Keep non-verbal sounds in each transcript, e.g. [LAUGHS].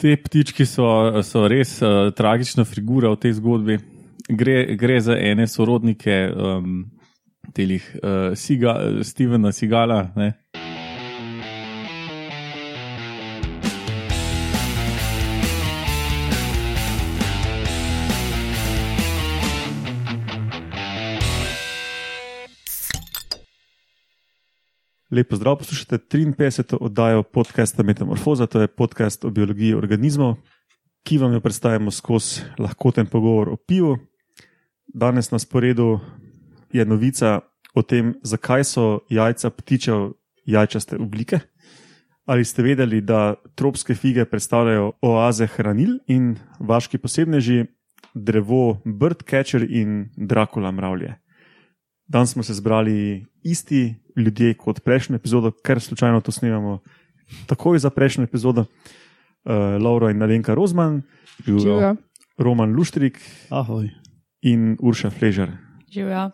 Te ptički so, so res uh, tragična figura v tej zgodbi. Gre, gre za ene sorodnike um, telih uh, Siga, Stevena Sigala. Ne? Lepo zdrav, poslušate 53. oddajo podcasta Metamorfoza, to je podcast o biologiji organizmov, ki vam jo predstavljamo skozi lahkoten pogovor o pivu. Danes na sporedu je novica o tem, zakaj so jajca ptičev jajčaste oblike. Ali ste vedeli, da tropske fige predstavljajo oaze hranil in vaški posebneži, drevo Birdcatcher in Dracula mravlje? Danes smo se zbrali isti ljudje kot prejšnjo epizodo, ker slučajno to snemamo takoj za prejšnjo epizodo. Uh, Laura in Nalenka Rozman, Živijo. Roman Luštrik Ahoj. in Urša Fležer Živijo.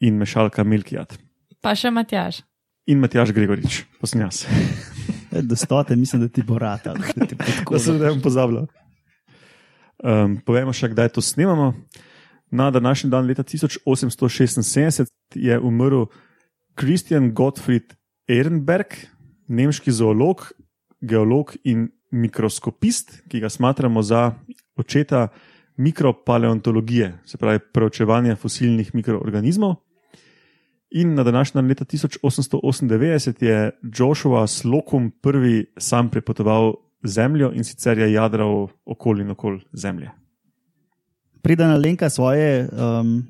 in Mešalka Milkijat Pa še Matjaž. in Matjaš Gregorič, posnjas. E, Da stote, mislim, da ti bo rata. Da, Da se ne bom pozabil. Um, povemo še, kdaj to snemamo. Na današnji dan, leta 1876, je umrl Christian Gottfried Ehrenberg, nemški zoolog, geolog in mikroskopist, ki ga smatramo za očeta mikropaleontologije, se pravi preučevanja fosilnih mikroorganizmov. In na današnji dan, leta 1898, je Joshua Slocum prvi sam prepotoval Zemljo in sicer je jadral okoli in okoli Zemlje. Preden Alenka svoje, um,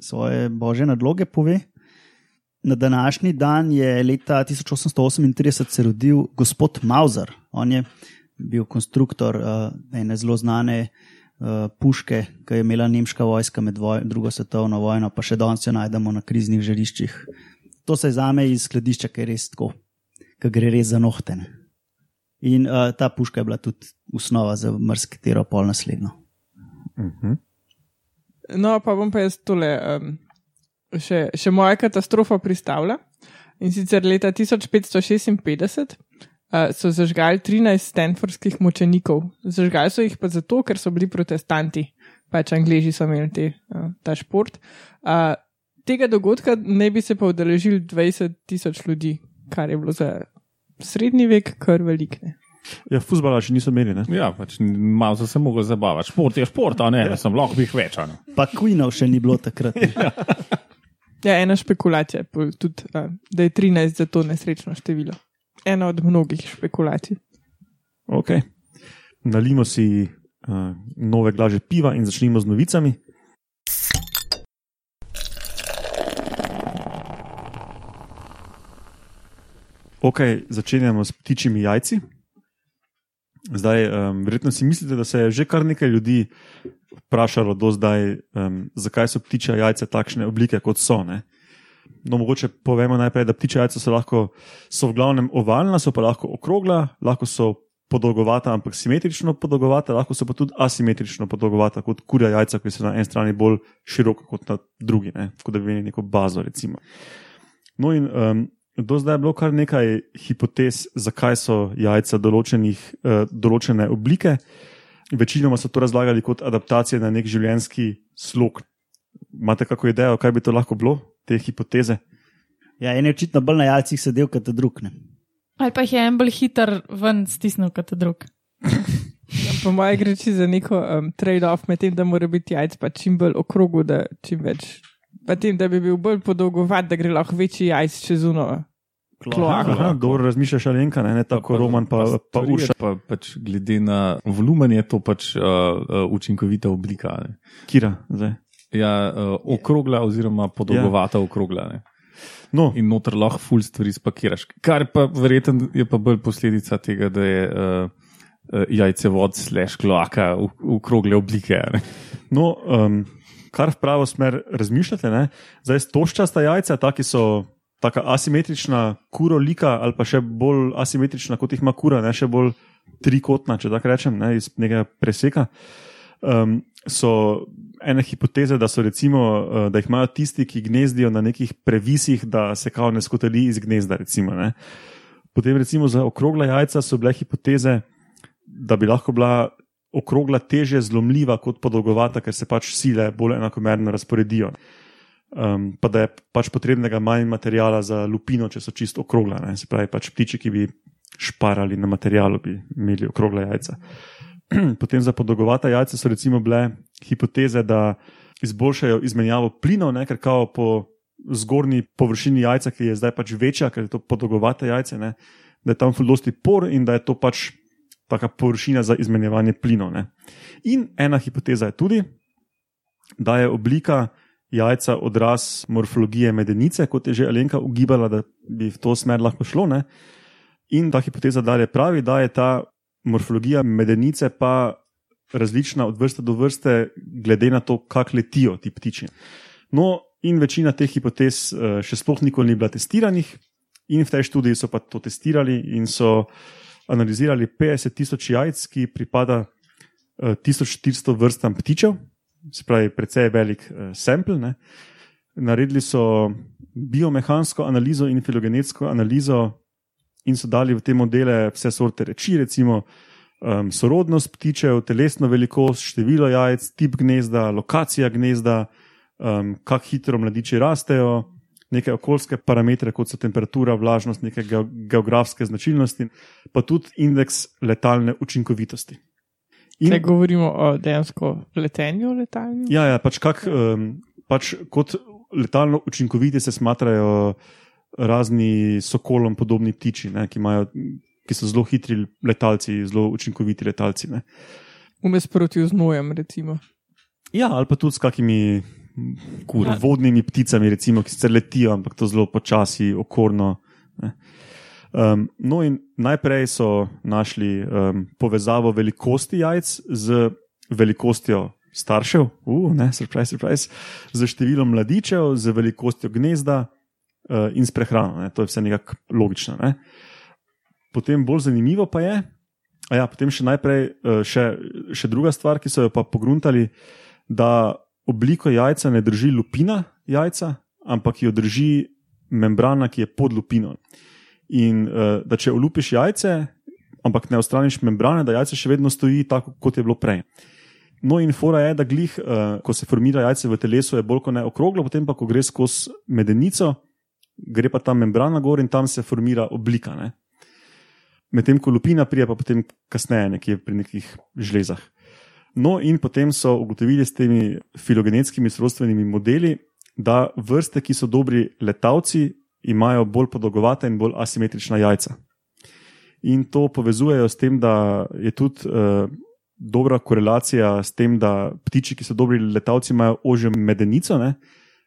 svoje božje nadloge pove. Na današnji dan je leta 1838 se rodil gospod Mauser. On je bil konstruktor uh, ene zelo znane uh, puške, ki je imela nemška vojska med voj drugo svetovno vojno, pa še danes jo najdemo na kriznih žariščih. To se zame iz skladišča, ker je res tako, ki gre res za nohtene. In uh, ta puška je bila tudi osnova za marsikatero pol naslednjo. Uh -huh. No, pa bom pa jaz tole um, še, še moja katastrofa pristavila. In sicer leta 1556 uh, so zažgali 13 stanfordskih mučenikov. Zažgali so jih pa zato, ker so bili protestanti, pač angliži so imeli te, uh, ta šport. Uh, tega dogodka ne bi se pa udeležili 20 tisoč ljudi, kar je bilo za srednji vek kar velikne. Ja, fuzbala še niso imeli. Ne? Ja, pač malo sem se mogel zabavati. Šport je šport, a ne, ja. sem lahko jih več. ne. Pa Queenov še ni bilo takrat. ne. [LAUGHS] Ja, ena špekulacija, tudi, da je 13 za to nesrečno število. Ena od mnogih špekulacij. Okay. Nalimo si uh, nove glaže piva in začnimo z novicami. Ok, začenjamo s ptičjimi jajci. Zdaj, um, verjetno si mislite, da se je že kar nekaj ljudi vprašalo do zdaj, um, zakaj so ptičja jajca takšne oblike, kot so. Ne? No, mogoče povemo najprej, da ptičja jajca so lahko, so v glavnem ovalna, so pa lahko okrogla, lahko so podolgovata, ampak simetrično podolgovata, lahko so pa tudi asimetrično podolgovata, kot kurja jajca, ki so na eni strani bolj široka kot na drugi, ne? kot da bi imeli neko bazo. Recimo. No, in um, do zdaj je bilo kar nekaj hipotez, zakaj so jajca določenih, uh, določene oblike. Večinoma so to razlagali kot adaptacije na nek življenjski slog. Imate kako idejo, kaj bi to lahko bilo, te hipoteze? Ja, en je očitno bolj na jajcih sedel kot drug. Ne. Ali pa jih je en bolj hiter ven stisnil kot drug. Po mojem gre za neko um, trade-off med tem, da mora biti jajc pa čim bolj okrogu, da čim več. Pa tem, da bi bil bolj podolgovat, da gre lahko večji jajc čez uno. Kloaka. Aha, dobro razmišljaš, Alenka, ne, ne tako Roman, pa, pa je Urša. Pa, pač glede na volumen je to pač uh, uh, učinkovita oblika. Ne. Kira. Zdaj. Ja, uh, okrogla oziroma podolgovata ja. okrogla. Ne. No, In noter lahko ful stvari spakiraš. Kar pa verjetno je pa bolj posledica tega, da je uh, uh, jajcevod slash kloaka v, v krogle oblike. a ne. no um, kar v pravo smer razmišljate, ne? zdaj stoščasta jajca, taki so. Taka asimetrična kurolika, ali pa še bolj asimetrična, kot jih ima kura, ne še bolj trikotna, če tako rečem, ne, iz nekega preseka. Um, so ene hipoteze, da so recimo, uh, da jih imajo tisti, ki gnezdijo na nekih previsih, da se kao ne skoteli iz gnezda. Recimo, ne. Potem recimo za okrogla jajca so bile hipoteze, da bi lahko bila okrogla teže zlomljiva kot podolgovata, ker se pač sile bolj enakomerno razporedijo. Um, pa da je pač potrebnega manj materijala za lupino, če so čisto okrogla. Ne? Se pravi, pač ptiči, ki bi šparali na materialu, bi imeli okrogla jajca. [CLEARS THROAT] Potem za podolgovata jajca so recimo bile hipoteze, da izboljšajo izmenjavo plinov, ne? ker kao po zgornji površini jajca, ki je zdaj pač večja, ker je to podolgovate jajce, ne? da je tam fuldosti por in da je to pač taka površina za izmenjevanje plinov. Ne? In ena hipoteza je tudi, da je oblika jajca odraz morfologije medenice, kot je že Alenka ugibala, da bi v to smer lahko šlo. Ne? In ta hipoteza dalje pravi, da je ta morfologija medenice pa različna od vrste do vrste, glede na to, kako letijo ti ptiči. No, in večina teh hipotez eh, še sploh nikoli ni bila testiranih, in v tej študiji so pa to testirali in so analizirali 50 tisoč jajc, ki pripada 1400 vrstam ptičev, se pravi, precej velik uh, sample. Ne. Naredili so biomehansko analizo in filogenetsko analizo, in so dali v te modele vse sorte reči, recimo um, sorodnost ptičev, telesno velikost, število jajc, tip gnezda, lokacija gnezda, um, kako hitro mladiči rastejo, neke okoljske parametre, kot so temperatura, vlažnost, neke geografske značilnosti, pa tudi indeks letalne učinkovitosti. In, Če govorimo o dejansko letenju letalnju? Ja, ja pač, kak, um, pač kot letalno učinkoviti se smatrajo razni sokolom podobni ptiči, ne, ki, imajo, ki so zelo hitri letalci, zelo učinkoviti letalci. Vmes proti znojem, recimo. Ja, ali pa tudi s kakimi Kur, vodnimi pticami, recimo, ki se letijo, ampak to zelo počasi, okorno. Um, no, in najprej so našli um, povezavo velikosti jajc z velikostjo staršev, uh, ne, surprise, surprise, z številom mladičev, z velikostjo gnezda uh, in s prehrano. Ne. To je vse nekako logično. Ne. Potem bolj zanimivo pa je, a ja, potem še najprej uh, še, še druga stvar, ki so jo pa pogruntali, da obliko jajca ne drži lupina jajca, ampak jo drži membrana, ki je pod lupino. In uh, da če olupiš jajce, ampak ne ostraniš membrane, da jajce še vedno stoji tako, kot je bilo prej. No, in fora je, da glih, uh, ko se formira jajce v telesu, je bolj kot ne okroglo, potem pa, ko gre skozi medenico, gre pa ta membrana gor in tam se formira oblika. Medtem ko lupina prija pa potem kasneje, nekje pri nekih žlezah. No, in potem so ugotovili s temi filogenetskimi srodstvenimi modeli, da vrste, ki so dobri letalci, imajo bolj podolgovata in bolj asimetrična jajca. In to povezujejo s tem, da je tudi uh, dobra korelacija s tem, da ptiči, ki so dobri letalci, imajo ožjo medenico. Ne?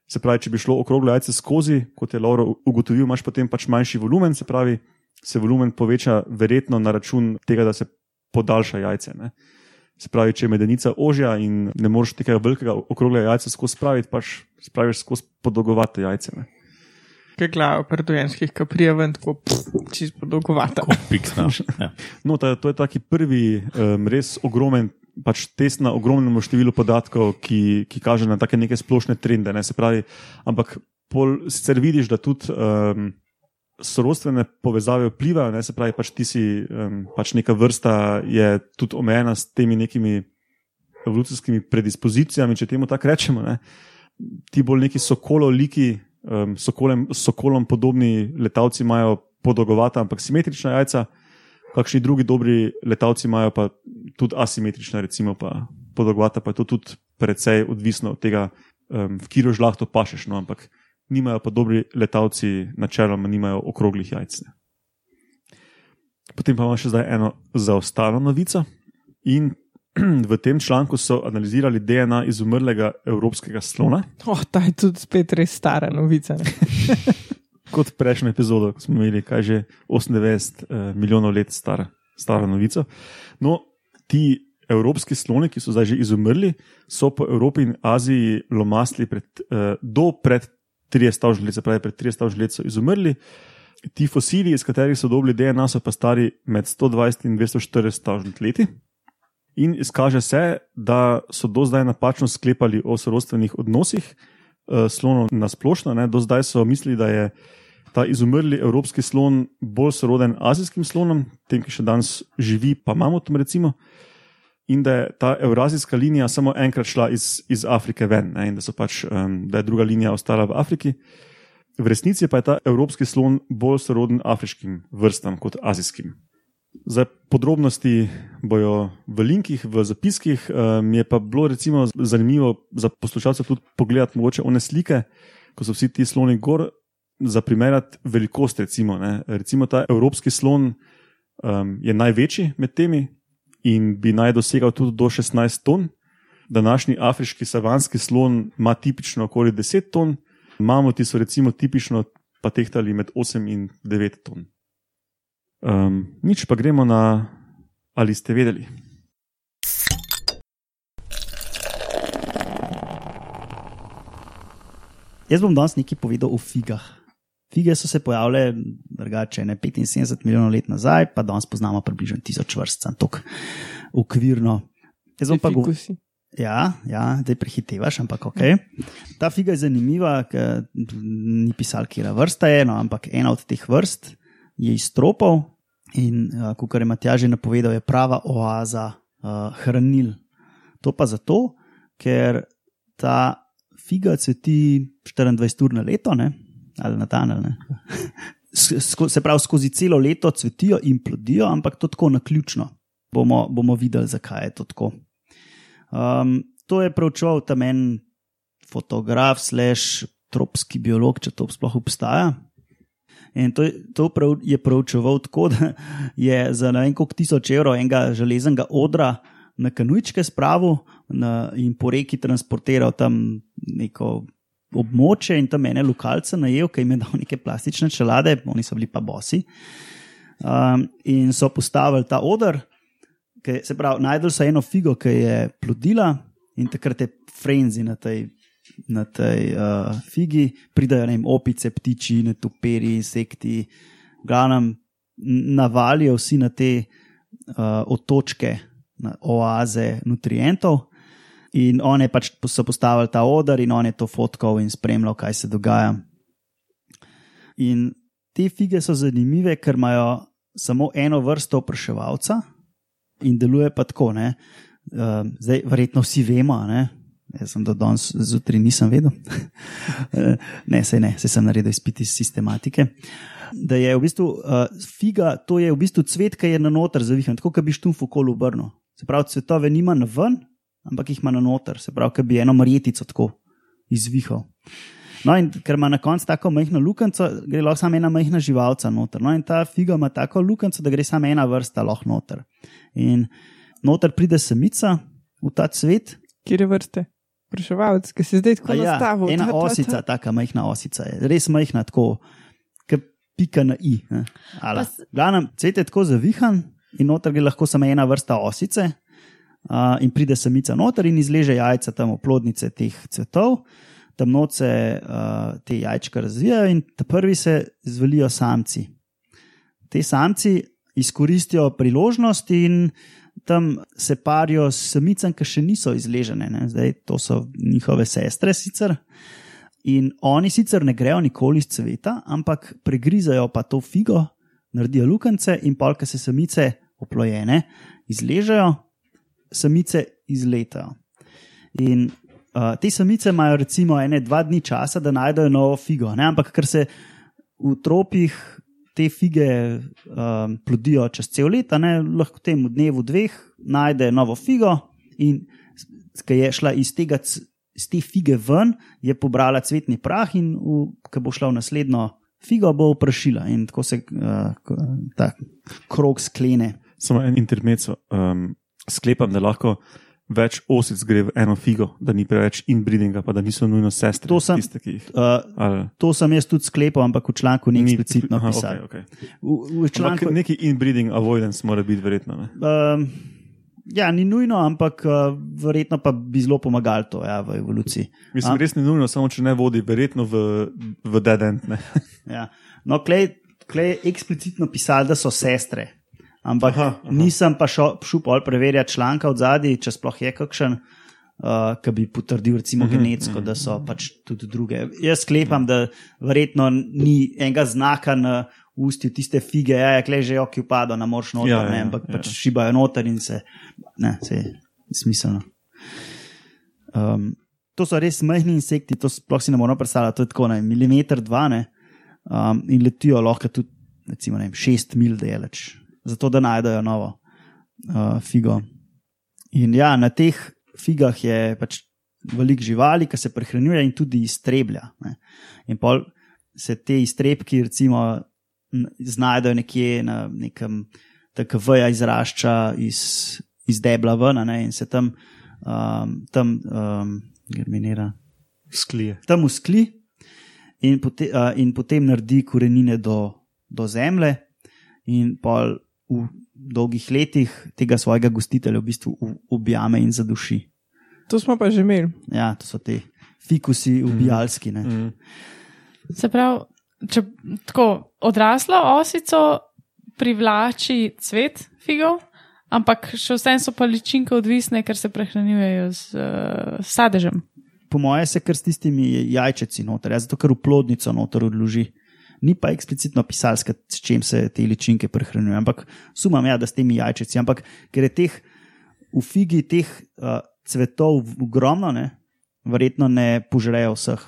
Se pravi, če bi šlo okroglo jajce skozi, kot je Lauro ugotovil, imaš potem pač manjši volumen, se pravi, se volumen poveča verjetno na račun tega, da se podaljša jajce. Ne? Se pravi, če je medenica ožja in ne moreš tega velikega okroglega jajca skozi spraviti, pač spraviš skozi podolgovate jajce. Ne? Kaj glava pri dojenčkih, ki prija ven tako čist podolgovata. Piksna. [LAUGHS] Ja. No, ta, to je taki prvi um, res ogromen. Pač test na ogromnem številu podatkov, ki, ki kaže na take neke splošne trende. Ne? Se pravi, ampak pol, sicer vidiš, da tudi um, sorodstvene povezave vplivajo, ne? se pravi, pač ti si um, pač neka vrsta, je tudi omejena s temi nekimi evolucijskimi predispozicijami, če temu tako rečemo. Ne? Ti bolj neki sokololiki, um, sokolem, sokolom podobni letalci imajo podolgovata, ampak simetrična jajca, kakšni drugi dobri letalci imajo pa tudi asimetrična, recimo pa podolgovata, pa je to tudi precej odvisno od tega, um, v kiro žlahto pašeš. No? ampak nimajo pa dobri letalci, načeloma, nimajo okroglih jajc. Potem pa imamo še zdaj eno zaostalo novico. In [CLEARS THROAT] v tem članku so analizirali DNA izumrlega evropskega slona. Oh, ta je tudi spet res stara novica. [LAUGHS] Kot prejšnjo epizodo, ko smo imeli, kaj že 98 eh, milijonov let stara, stara novica. No, ti evropski sloni, ki so zdaj že izumrli, so po Evropi in Aziji lomastli pred, eh, do pred 30 let, se pravi, pred 30 let so izumrli. Ti fosili, iz katerih so dobili DNA, so pa stari med 120 in 240 leti. In izkaže se, da so do zdaj napačno sklepali o sorodstvenih odnosih uh, slonov na splošno. Ne. Do zdaj so mislili, da je ta izumrli evropski slon bolj soroden azijskim slonom, tem, ki še danes živi, pa imamo tam recimo. In da je ta evrazijska linija samo enkrat šla iz, iz Afrike ven, ne, in da, pač, um, da je druga linija ostala v Afriki. V resnici pa je ta evropski slon bolj soroden afriškim vrstam kot azijskim. Za podrobnosti bojo v linkih, v zapiskih. Mi um, je pa bilo recimo zanimivo za poslušalce tudi pogledati mogoče one slike, ko so vsi ti sloni gor, za primerjati velikost. Recimo, recimo ta evropski slon um, je največji med temi in bi naj dosegal tudi do 16 ton. Današnji afriški savanski slon ima tipično okoli 10 ton, mamuti so recimo tipično pa tehtali med 8 in 9 ton. Um, nič pa gremo na, ali ste vedeli. Jaz bom danes nekaj povedal o figah. Fige so se pojavile drugače, ne 75 milijonov let nazaj, pa danes poznamo približno 1000 vrst, tako ukvirno. Jaz bom pa govoril. Ja, ja zdaj prehitevaš, ampak ok. Ta figa je zanimiva, ker ni pisal, kje je vrsta, eno, ampak ena od teh vrst je iz tropov in, uh, kot je Matjaž napovedal, je prava oaza uh, hranil. To pa zato, ker ta figa cveti 24 ur na leto, ne? Ali na dan. Ali se pravi, skozi celo leto cvetijo in plodijo, ampak to tako na ključno. Bomo, bomo videli, zakaj je to tako. Um, to je preučeval tam en fotograf, slash tropski biolog, če to sploh obstaja. In to, to prav, je preučeval tako, da je za ne vem koliko tisoč evrov enega železnega odra na kanujčke spravil na, in po reki transportiral tam neko območje in tam ene lokalce najel, ki jim je dal neke plastične čelade, oni so bili pa bosi. Um, in so postavili ta odr, ki se pravi, najdel so eno figo, ki je plodila in takrat je frenzi na tej, na tej uh, figi, pridajo vem, opice, ptiči, netoperi, insekti, glavnem navalijo vsi na te uh, otočke, na oaze nutrientov. In on je pač so postavili ta odr, in on je to fotkal in spremljal, kaj se dogaja. In te fige so zanimive, ker imajo samo eno vrsto opraševalca in deluje pa tako. Ne? Zdaj, verjetno vsi vemo, ne? jaz sem do danes zjutraj nisem vedel, [LAUGHS] ne, se ne, se sem naredil izpit iz sistematike. Da je v bistvu uh, figa, to je v bistvu cvet, ki je na noter zavihan, tako kot bi štumf okolo obrnil. Se pravi, cvetove nima na ven, ampak jih ima na noter, se pravi, da bi eno marjetico tako izvihal. No, in ker ima na koncu tako majhno lukenco, gre lahko samo ena majhna živalca noter. No, in ta figa ima tako lukenco, da gre samo ena vrsta lahko noter. In noter pride samica v ta cvet. Kjer je vrste? Preševalec, ki se zdaj tako ja, nastavi. Ena ta, ta, ta. osica, tako majhna osica je, res majhna, tako kot pika na i. Glavno, cvet je tako zavihan in noter gre lahko samo ena vrsta osice uh, in pride samica noter in izleže jajca tam oplodnice teh cvetov, tam noce uh, te jajčka razvijajo in prvi se zvelijo samci. Te samci izkoristijo priložnost in tam se parijo s samicami, ki še niso izležene, ne? zdaj to so njihove sestre sicer. In oni sicer ne grejo nikoli iz cveta, ampak pregrizajo pa to figo, naredijo lukance in polk se samice oplojene, izležejo, samice izletajo. In uh, te samice imajo recimo ene dva dni časa, da najdejo novo figo, ne? ampak ker se v tropih te fige um, plodijo čez cel let, ne? lahko v tem dnevu dveh najde novo figo in ki je šla iz tega. Z te fige ven je pobrala cvetni prah, in ko bo šla v naslednjo figo, bo vprašila, in tako se uh, ta krog sklene. Samo en intermezzo. Um, sklepam, da lahko več osic gre v eno figo, da ni preveč inbreedinga, pa da niso nujno sestre. To sem, tiste, jih, uh, to sem jaz tudi sklepal, ampak v članku ni eksplicitno napisano. Okay, okay. v, v članku... Neki inbreeding avoidance mora biti verjetno. Um, ja, ni nujno, ampak uh, verjetno pa bi zelo pomagali to ja, v evoluciji. Mislim, A? res ni nujno, samo če ne vodi, verjetno v, v dead end. ja. No, klej, klej je eksplicitno pisal, da so sestre. Ampak aha, aha. nisem pa šel pol preverjati članka od zadaj, če sploh je kakšen. uh, ki bi potrdil, recimo, Mhm, genetsko, da so pač tudi druge. Jaz sklepam, da verjetno ni enega znaka na ustju tiste fige, ja, ja klej že oki upado na moč noter, Ja, ja, ja, ne, ampak ja. ja. pač šibajo noter in se, ne, se je smiselno. Um, to so res majhni insekti, to sploh si ne moramo predstavljati, to je tako na milimeter, dva ne, um, in letijo lahko tudi, recimo, ne vem, šest mil daleč, zato da najdejo novo uh, figo. In ja, na teh figah je pač veliko živali, ki se prehranjuje in tudi iztreblja. Ne. In pol se te iztrebki, recimo, znajdejo nekje na nekem, tako veja izrašča iz, iz debla ven ne, in se tam, um, tam um, germinira Sklije. tam uskli in, pote, uh, in potem naredi korenine do, do zemlje, in pol v dolgih letih tega svojega gostitelja v bistvu objame in zaduši. To smo pa že imeli. Ja, to so te fikusi, ubijalski. Ne. Mm. Se pravi, če tako odraslo osico privlači cvet figov, ampak še vsem so pa ličinke odvisne, ker se prehranjujejo z uh, sadežem. Po moje se kar s tistimi jajčeci noter, ja, zato ker v plodnico noter odloži. Ni pa eksplicitno pisalska, s čim se te ličinke prehranjujejo, ampak sumam, ja, da s temi jajčeci. Ampak ker je teh v figi teh uh, cvetov ogromno, ne, verjetno ne požrejo vseh.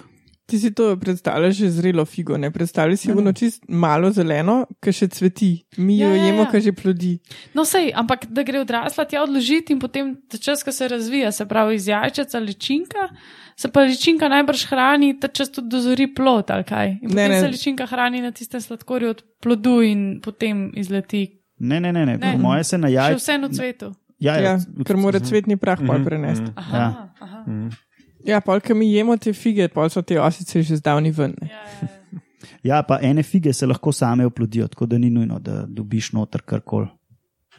Ti si to predstavljaš že zrelo figo, ne predstavljaj si ono čist malo zeleno, ki še cveti. Mi jo Ja, ja, jemo, ja. ki že plodi. No, sej, ampak da gre odrasla tja odložiti in potem ta čas, ko se razvija, se pravi iz jajčeca ličinka, se pa ličinka najbrž hrani, ta čas tudi dozori plod ali kaj. In Ne, potem ne. se ličinka hrani na tiste sladkorje od plodu in potem izleti. Ne, ne, ne, ne. Ne. moje se na Še jajčec. vse v cvetu. Ja, Ja, ja, ker mora cvetni prah pol Mhm, prenesti. mhm. Aha, Ja. aha. Ja, pol, ki mi jemo te fige, pol so te osice že zdavni ven. ne. Ja, ja, ja. ja, pa ene fige se lahko same oplodijo, tako da ni nujno, da dobiš noter karkoli.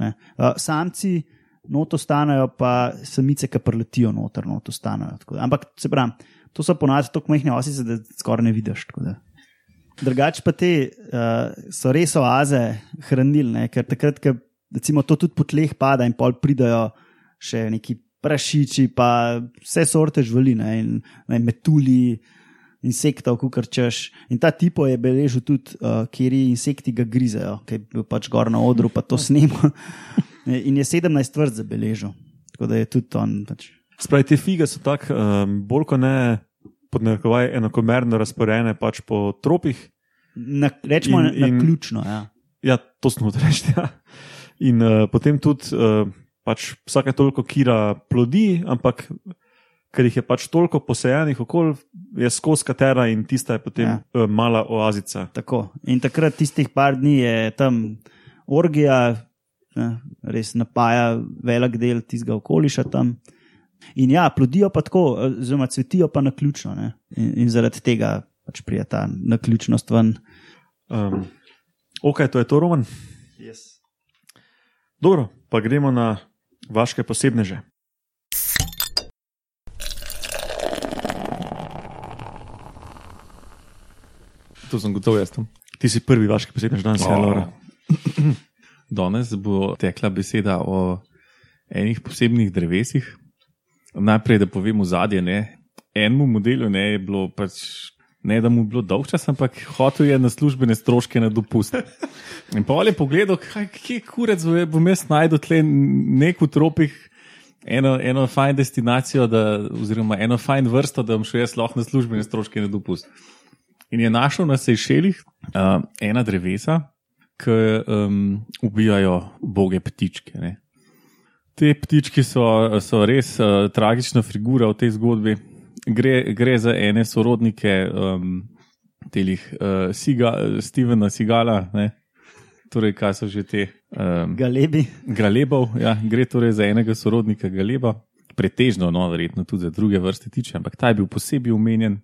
Ne. Uh, samci not ostanejo, pa samice, ki preletijo noter, not ostanejo. tako da- Ampak se pravi, to so ponavadi tako majhne osice, da skoraj ne vidiš. tako da. Drugač pa te uh, so res oaze hranilne, ker takrat, ko recimo, to tudi po tleh pada in pol pridajo še neki prašiči, pa vse sorte živali, ne, in ne, metulji, insektov, kar češ. In ta tipo je beležil tudi, uh, kjer insekti ga grizejo, ki je bil pač gor na odru, pa to snema. [LAUGHS] in je 17 vrst zabeležil. Tako da je tudi on. Pač. Spravi, te fige so tako, um, bolj kot ne, pod narekovaj, enakomerno razporejene pač po tropih. Na, rečemo In- in, na in- ključno. Ja. Ja, to smo [LAUGHS] reči. Ja. In uh, potem tudi uh, pač vsake toliko kira plodi, ampak ker jih je pač toliko posejenih okoli, je skozi katera in tista je potem ja. Uh, mala oazica. Tako. In takrat tistih par dni je tam orgija, ne, res napaja velik del tistega okoliša tam. In ja, plodijo pa tako, oziroma cvetijo pa na ključno. ne. In, in zaradi tega pač prija ta naključnost ven. Um, ok, to je to, Roman. Yes. Dobro, pa gremo na vaše posebneže. To sem gotov jaz tam. Ti si prvi vaški posebnež danes, ja, Laura. [CLEARS THROAT] Danes bo tekla beseda o enih posebnih drevesih. Najprej, da povem v zadje, ne. Enemu modelu ne je bilo pač. Ne, da mu je bilo dolg čas, ampak hotel je na službene stroške na dopust. In pa je pogledal, kaj, kje kurec bo- jaz najdel tle nek v tropih, eno, eno fajn destinacijo, da, oziroma eno fajn vrsto, da bom šel jaz lahko na službene stroške na dopust. In je našel na Sejšelih uh, ena drevesa, ki um, ubijajo boge ptičke. Ne. Te ptičke so, so res uh, tragična figura v tej zgodbi. Gre, gre za ene sorodnike um, telih uh, Siga, Stevena Sigala, ne. torej kaj so že te um, Galebi. Galebov. Ja, gre torej za enega sorodnika Galeba, pretežno, no, verjetno tudi za druge vrste tiče, ampak ta je bil posebej omenjen.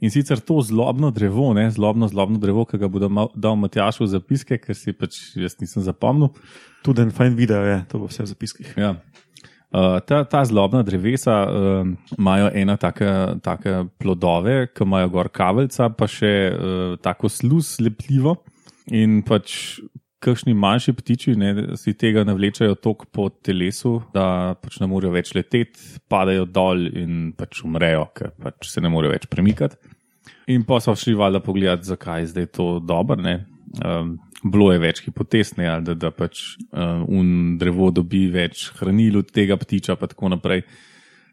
In sicer to zlobno drevo, ne, zlobno, zlobno drevo, ki ga bo dal- Matjašu v zapiske, ker si pač jaz nisem zapomnil. Tudi en fajn video je, to bo vse v zapiskih. Ja. Uh, ta, ta zlobna drevesa um, imajo ena taka, taka plodove, ki imajo gor kaveljca, pa še uh, tako sluz lepljivo. In pač kakšni manjši ptiči ne, si tega navlečajo tok po telesu, da pač ne morejo več leteti, padajo dol in pač umrejo, ker pač se ne morejo več premikati. In pa so šli valjda pogledati, zakaj je zdaj to dobro. Um, bilo je več hipotez, ne, da, da pač um, un drevo dobi več hranil od tega ptiča, pa tako naprej.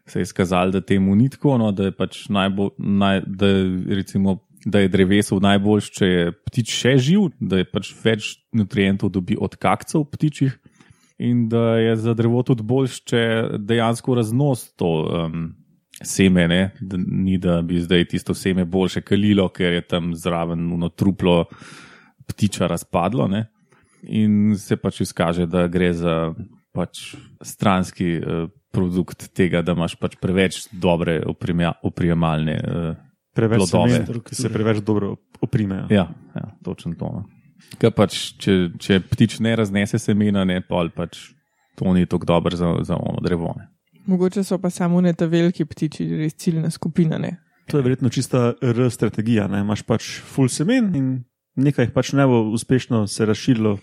Se je skazalo, da temu ni tako, no, da je pač najbolj, naj, da, recimo, da je drevesu najboljš, če je ptič še živ, da je pač več nutrientov dobi od kakcev ptičjih in da je za drevo tudi boljš, če dejansko raznos to. Um, seme, ne? da ni da bi zdaj tisto seme boljše kalilo, ker je tam zraven uno truplo ptiča razpadlo. Ne? In se pač izkaže, da gre za pač stranski eh, produkt tega, da imaš pač preveč dobre oprijemalne eh, Preveč plodove. ki se preveč dobro oprimejo. Ja, ja točno to. No. Ker pač, če, če ptič ne raznese semena, ne pol pač to ni tako dobro za, za ono drevo. Ne. Mogoče so pa samo ne ta veliki ptiči, res ciljna skupina. Ne? To je verjetno čista R strategija. Ne? Imaš pač full semen in nekaj jih pač ne bo uspešno se razširilo,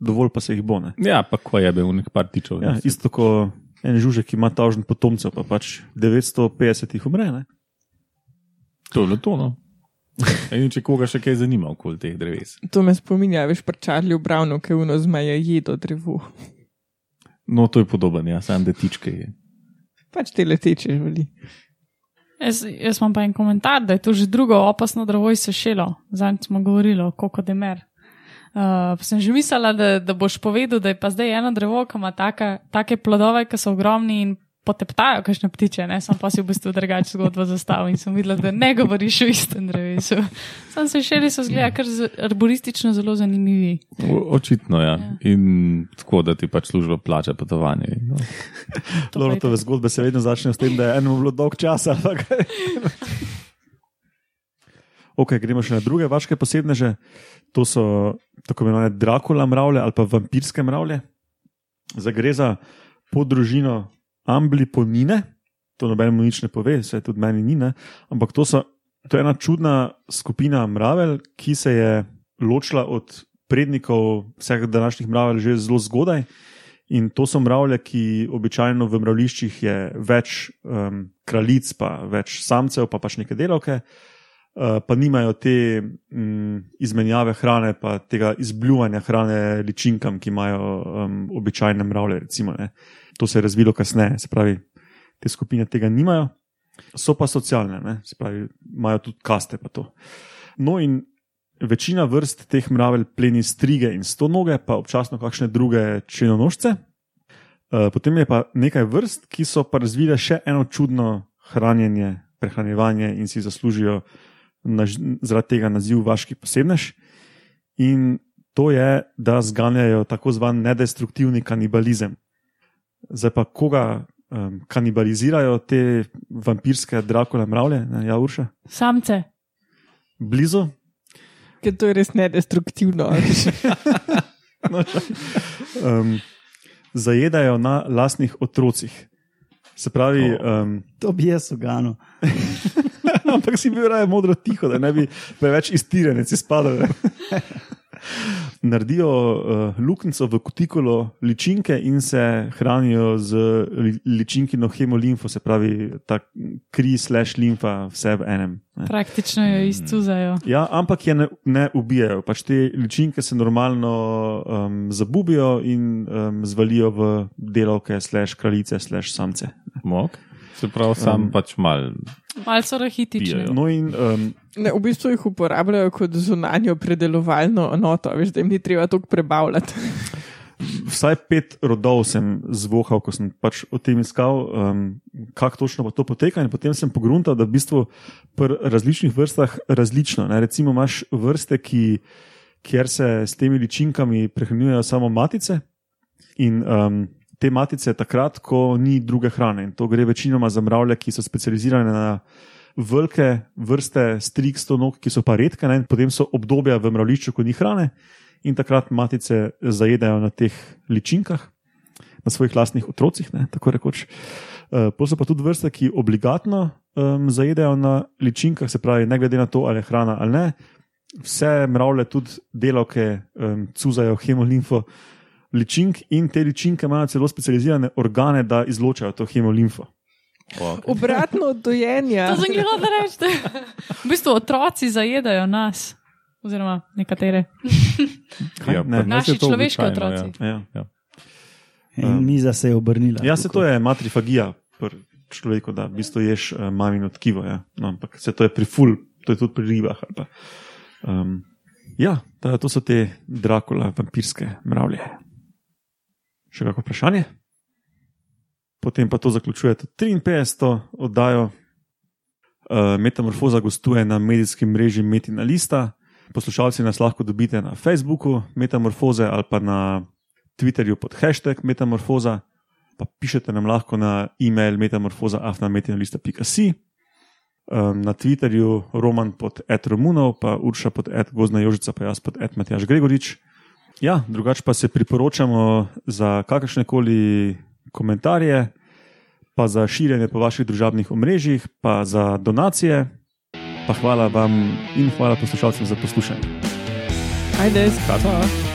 dovolj pa se jih bo. Ne? Ja, pa ko je bil nek par tičov. Ja, isto kot en žužek, ki ima tažen potomcev, pa pač 950 jih umre. Ne? To je to. No. [LAUGHS] In če koga še kaj zanima okoli teh dreves. To me spominja, veš, pa Čarli v Brownu, ki uno zmaja jedo drevo. No, to je podoben, ja, samo da tičke je. Pač te leteče živali. Jaz, jaz imam pa en komentar, da je to že drugo opasno drevo izsešilo. Zadnjič smo govorili o kokodemer. Uh, sem že mislila, da, da boš povedal, da je pa zdaj eno drevo, ki ima take plodove, ki so ogromni in poteptajo, kakšne ptiče. Ne? Sam pa si v bistvu drugače zgodbo zastavil in sem videla, da ne govoriš o istem drevesu. Sam se še res zgleda, kar z- arboristično zelo zanimivi. O, očitno, ja. Ja. In tako, da ti pač služba plača potovanje. No. [LAUGHS] To je zgodbe se vedno začnejo s tem, da je enemu bilo dolg čas. ali pa kaj. [LAUGHS] ok, gremo še na druge vaške posebneže. To so tako imenovane Drakula mravlje ali pa vampirske mravlje. Zdaj gre za podružino ambliponine, to nobenemu nič ne pove, se tudi meni ni, ne? ampak to, so, to je ena čudna skupina mravelj, ki se je ločila od prednikov vseh današnjih mravelj že zelo zgodaj. In to so mravlje, ki običajno v mravliščih je več um, kraljic, pa več samcev, pa pač neke delavke, uh, pa nimajo te um, izmenjave hrane, pa tega izbljuvanja hrane ličinkam, ki imajo um, običajne mravlje. Recimo, ne. To se je razvilo kasneje, se pravi, te skupine tega nimajo, so pa socialne, ne. se pravi, imajo tudi kaste. No, in Večina vrst teh mravelj pleni strige in stonoge, pa občasno kakšne druge črnonožce. Uh, potem je pa nekaj vrst, ki so pa razvile še eno čudno hranjenje, prehranjevanje in si zaslužijo naž, zaradi tega naziv vaški posebnež. In to je, da zganjajo tako zvan nedestruktivni kanibalizem. Zdaj pa koga um, kanibalizirajo te vampirske drakole mravlje, ne, ja, Urša? Samce. Blizu, Ker to je res nedestruktivno. veš. [LAUGHS] um, zajedajo na lastnih otrocih. Se pravi, um, To bi jaz uganil. [LAUGHS] ampak si bil raje modro tiho, da ne bi preveč iztirenec izpadal. [LAUGHS] Naredijo uh, luknjico v kutikulo ličinke in se hranijo z li, ličinkino hemolimfo, se pravi, ta kri slash limfa, vse v enem. Ne. Praktično jo izcuzajo. Ja, ampak je ne, ne ubijajo. Pač te ličinke se normalno um, zabubijo in um, zvalijo v delovke, slash kraljice, slash samce. Mok. Se pravi, sam um, pač mal. So rahitični. Pijejo. No, in um, Ne, v bistvu jih uporabljajo kot zunanjo predelovalno enoto, veš, da jim ni treba toliko prebavljati. vsaj pet rodov sem zvohal, ko sem pač o tem iskal, um, kako točno pa to poteka. In potem sem pogruntal, da v bistvu pri različnih vrstah različno. Ne? Recimo imaš vrste, ki, kjer se s temi ličinkami prehranjujejo samo matice. In um, te matice takrat, ko ni druge hrane. In to gre večinoma za mravlje, ki so specializirane na velike vrste strik stonog, ki so pa redke, ne? potem so obdobja v mravlišču, ko ni hrane. In takrat matice zajedajo na teh ličinkah, na svojih lastnih otrocih, ne, tako rekoč. Uh, Potem so pa tudi vrste, ki obligatno um, zajedajo na ličinkah, se pravi, ne glede na to, ali je hrana ali ne, vse mravlje, tudi delavke, um, cuzajo hemolimfo ličink in te ličinke imajo celo specializirane organe, da izločajo to hemolimfo. Obratno od dojenja. To sem gledal, da rečete. V bistvu otroci zajedajo nas, oziroma nekatere. Kaj? Ja, Ne. nas je Naši človeški otroci. Ja. Ja. In miza se je obrnila. Ja, se to je matrifagija pri človeku, da v bistvu ješ uh, mamino tkivo. Ja. No, ampak se to je pri ful, to je tudi pri ribah. ali Pa. Um, ja, ta, to so te Drakula, vampirske mravlje. Še kako vprašanje? Potem pa to zaključuje tudi 53. oddajo. Uh, Metamorfoza gostuje na medijskem mreži Metina Lista. Poslušalci nas lahko dobite na Facebooku Metamorfoze ali pa na Twitterju pod hashtag Metamorfoza, pa pišete nam lahko na e-mail metamorfoza.afnametinalista.si. Um, na Twitterju Roman pod Ed Romunov, pa Urša pod Ed Gozna Jožica, pa jaz pod Ed Matjaš Gregorič. Ja, drugače pa se priporočamo za kakršne koli komentarje, pa za širjenje po vaših družabnih omrežjih, pa za donacije. Pa hvala vam in hvala poslušalcem za poslušanje. Ajde, Kaj pa?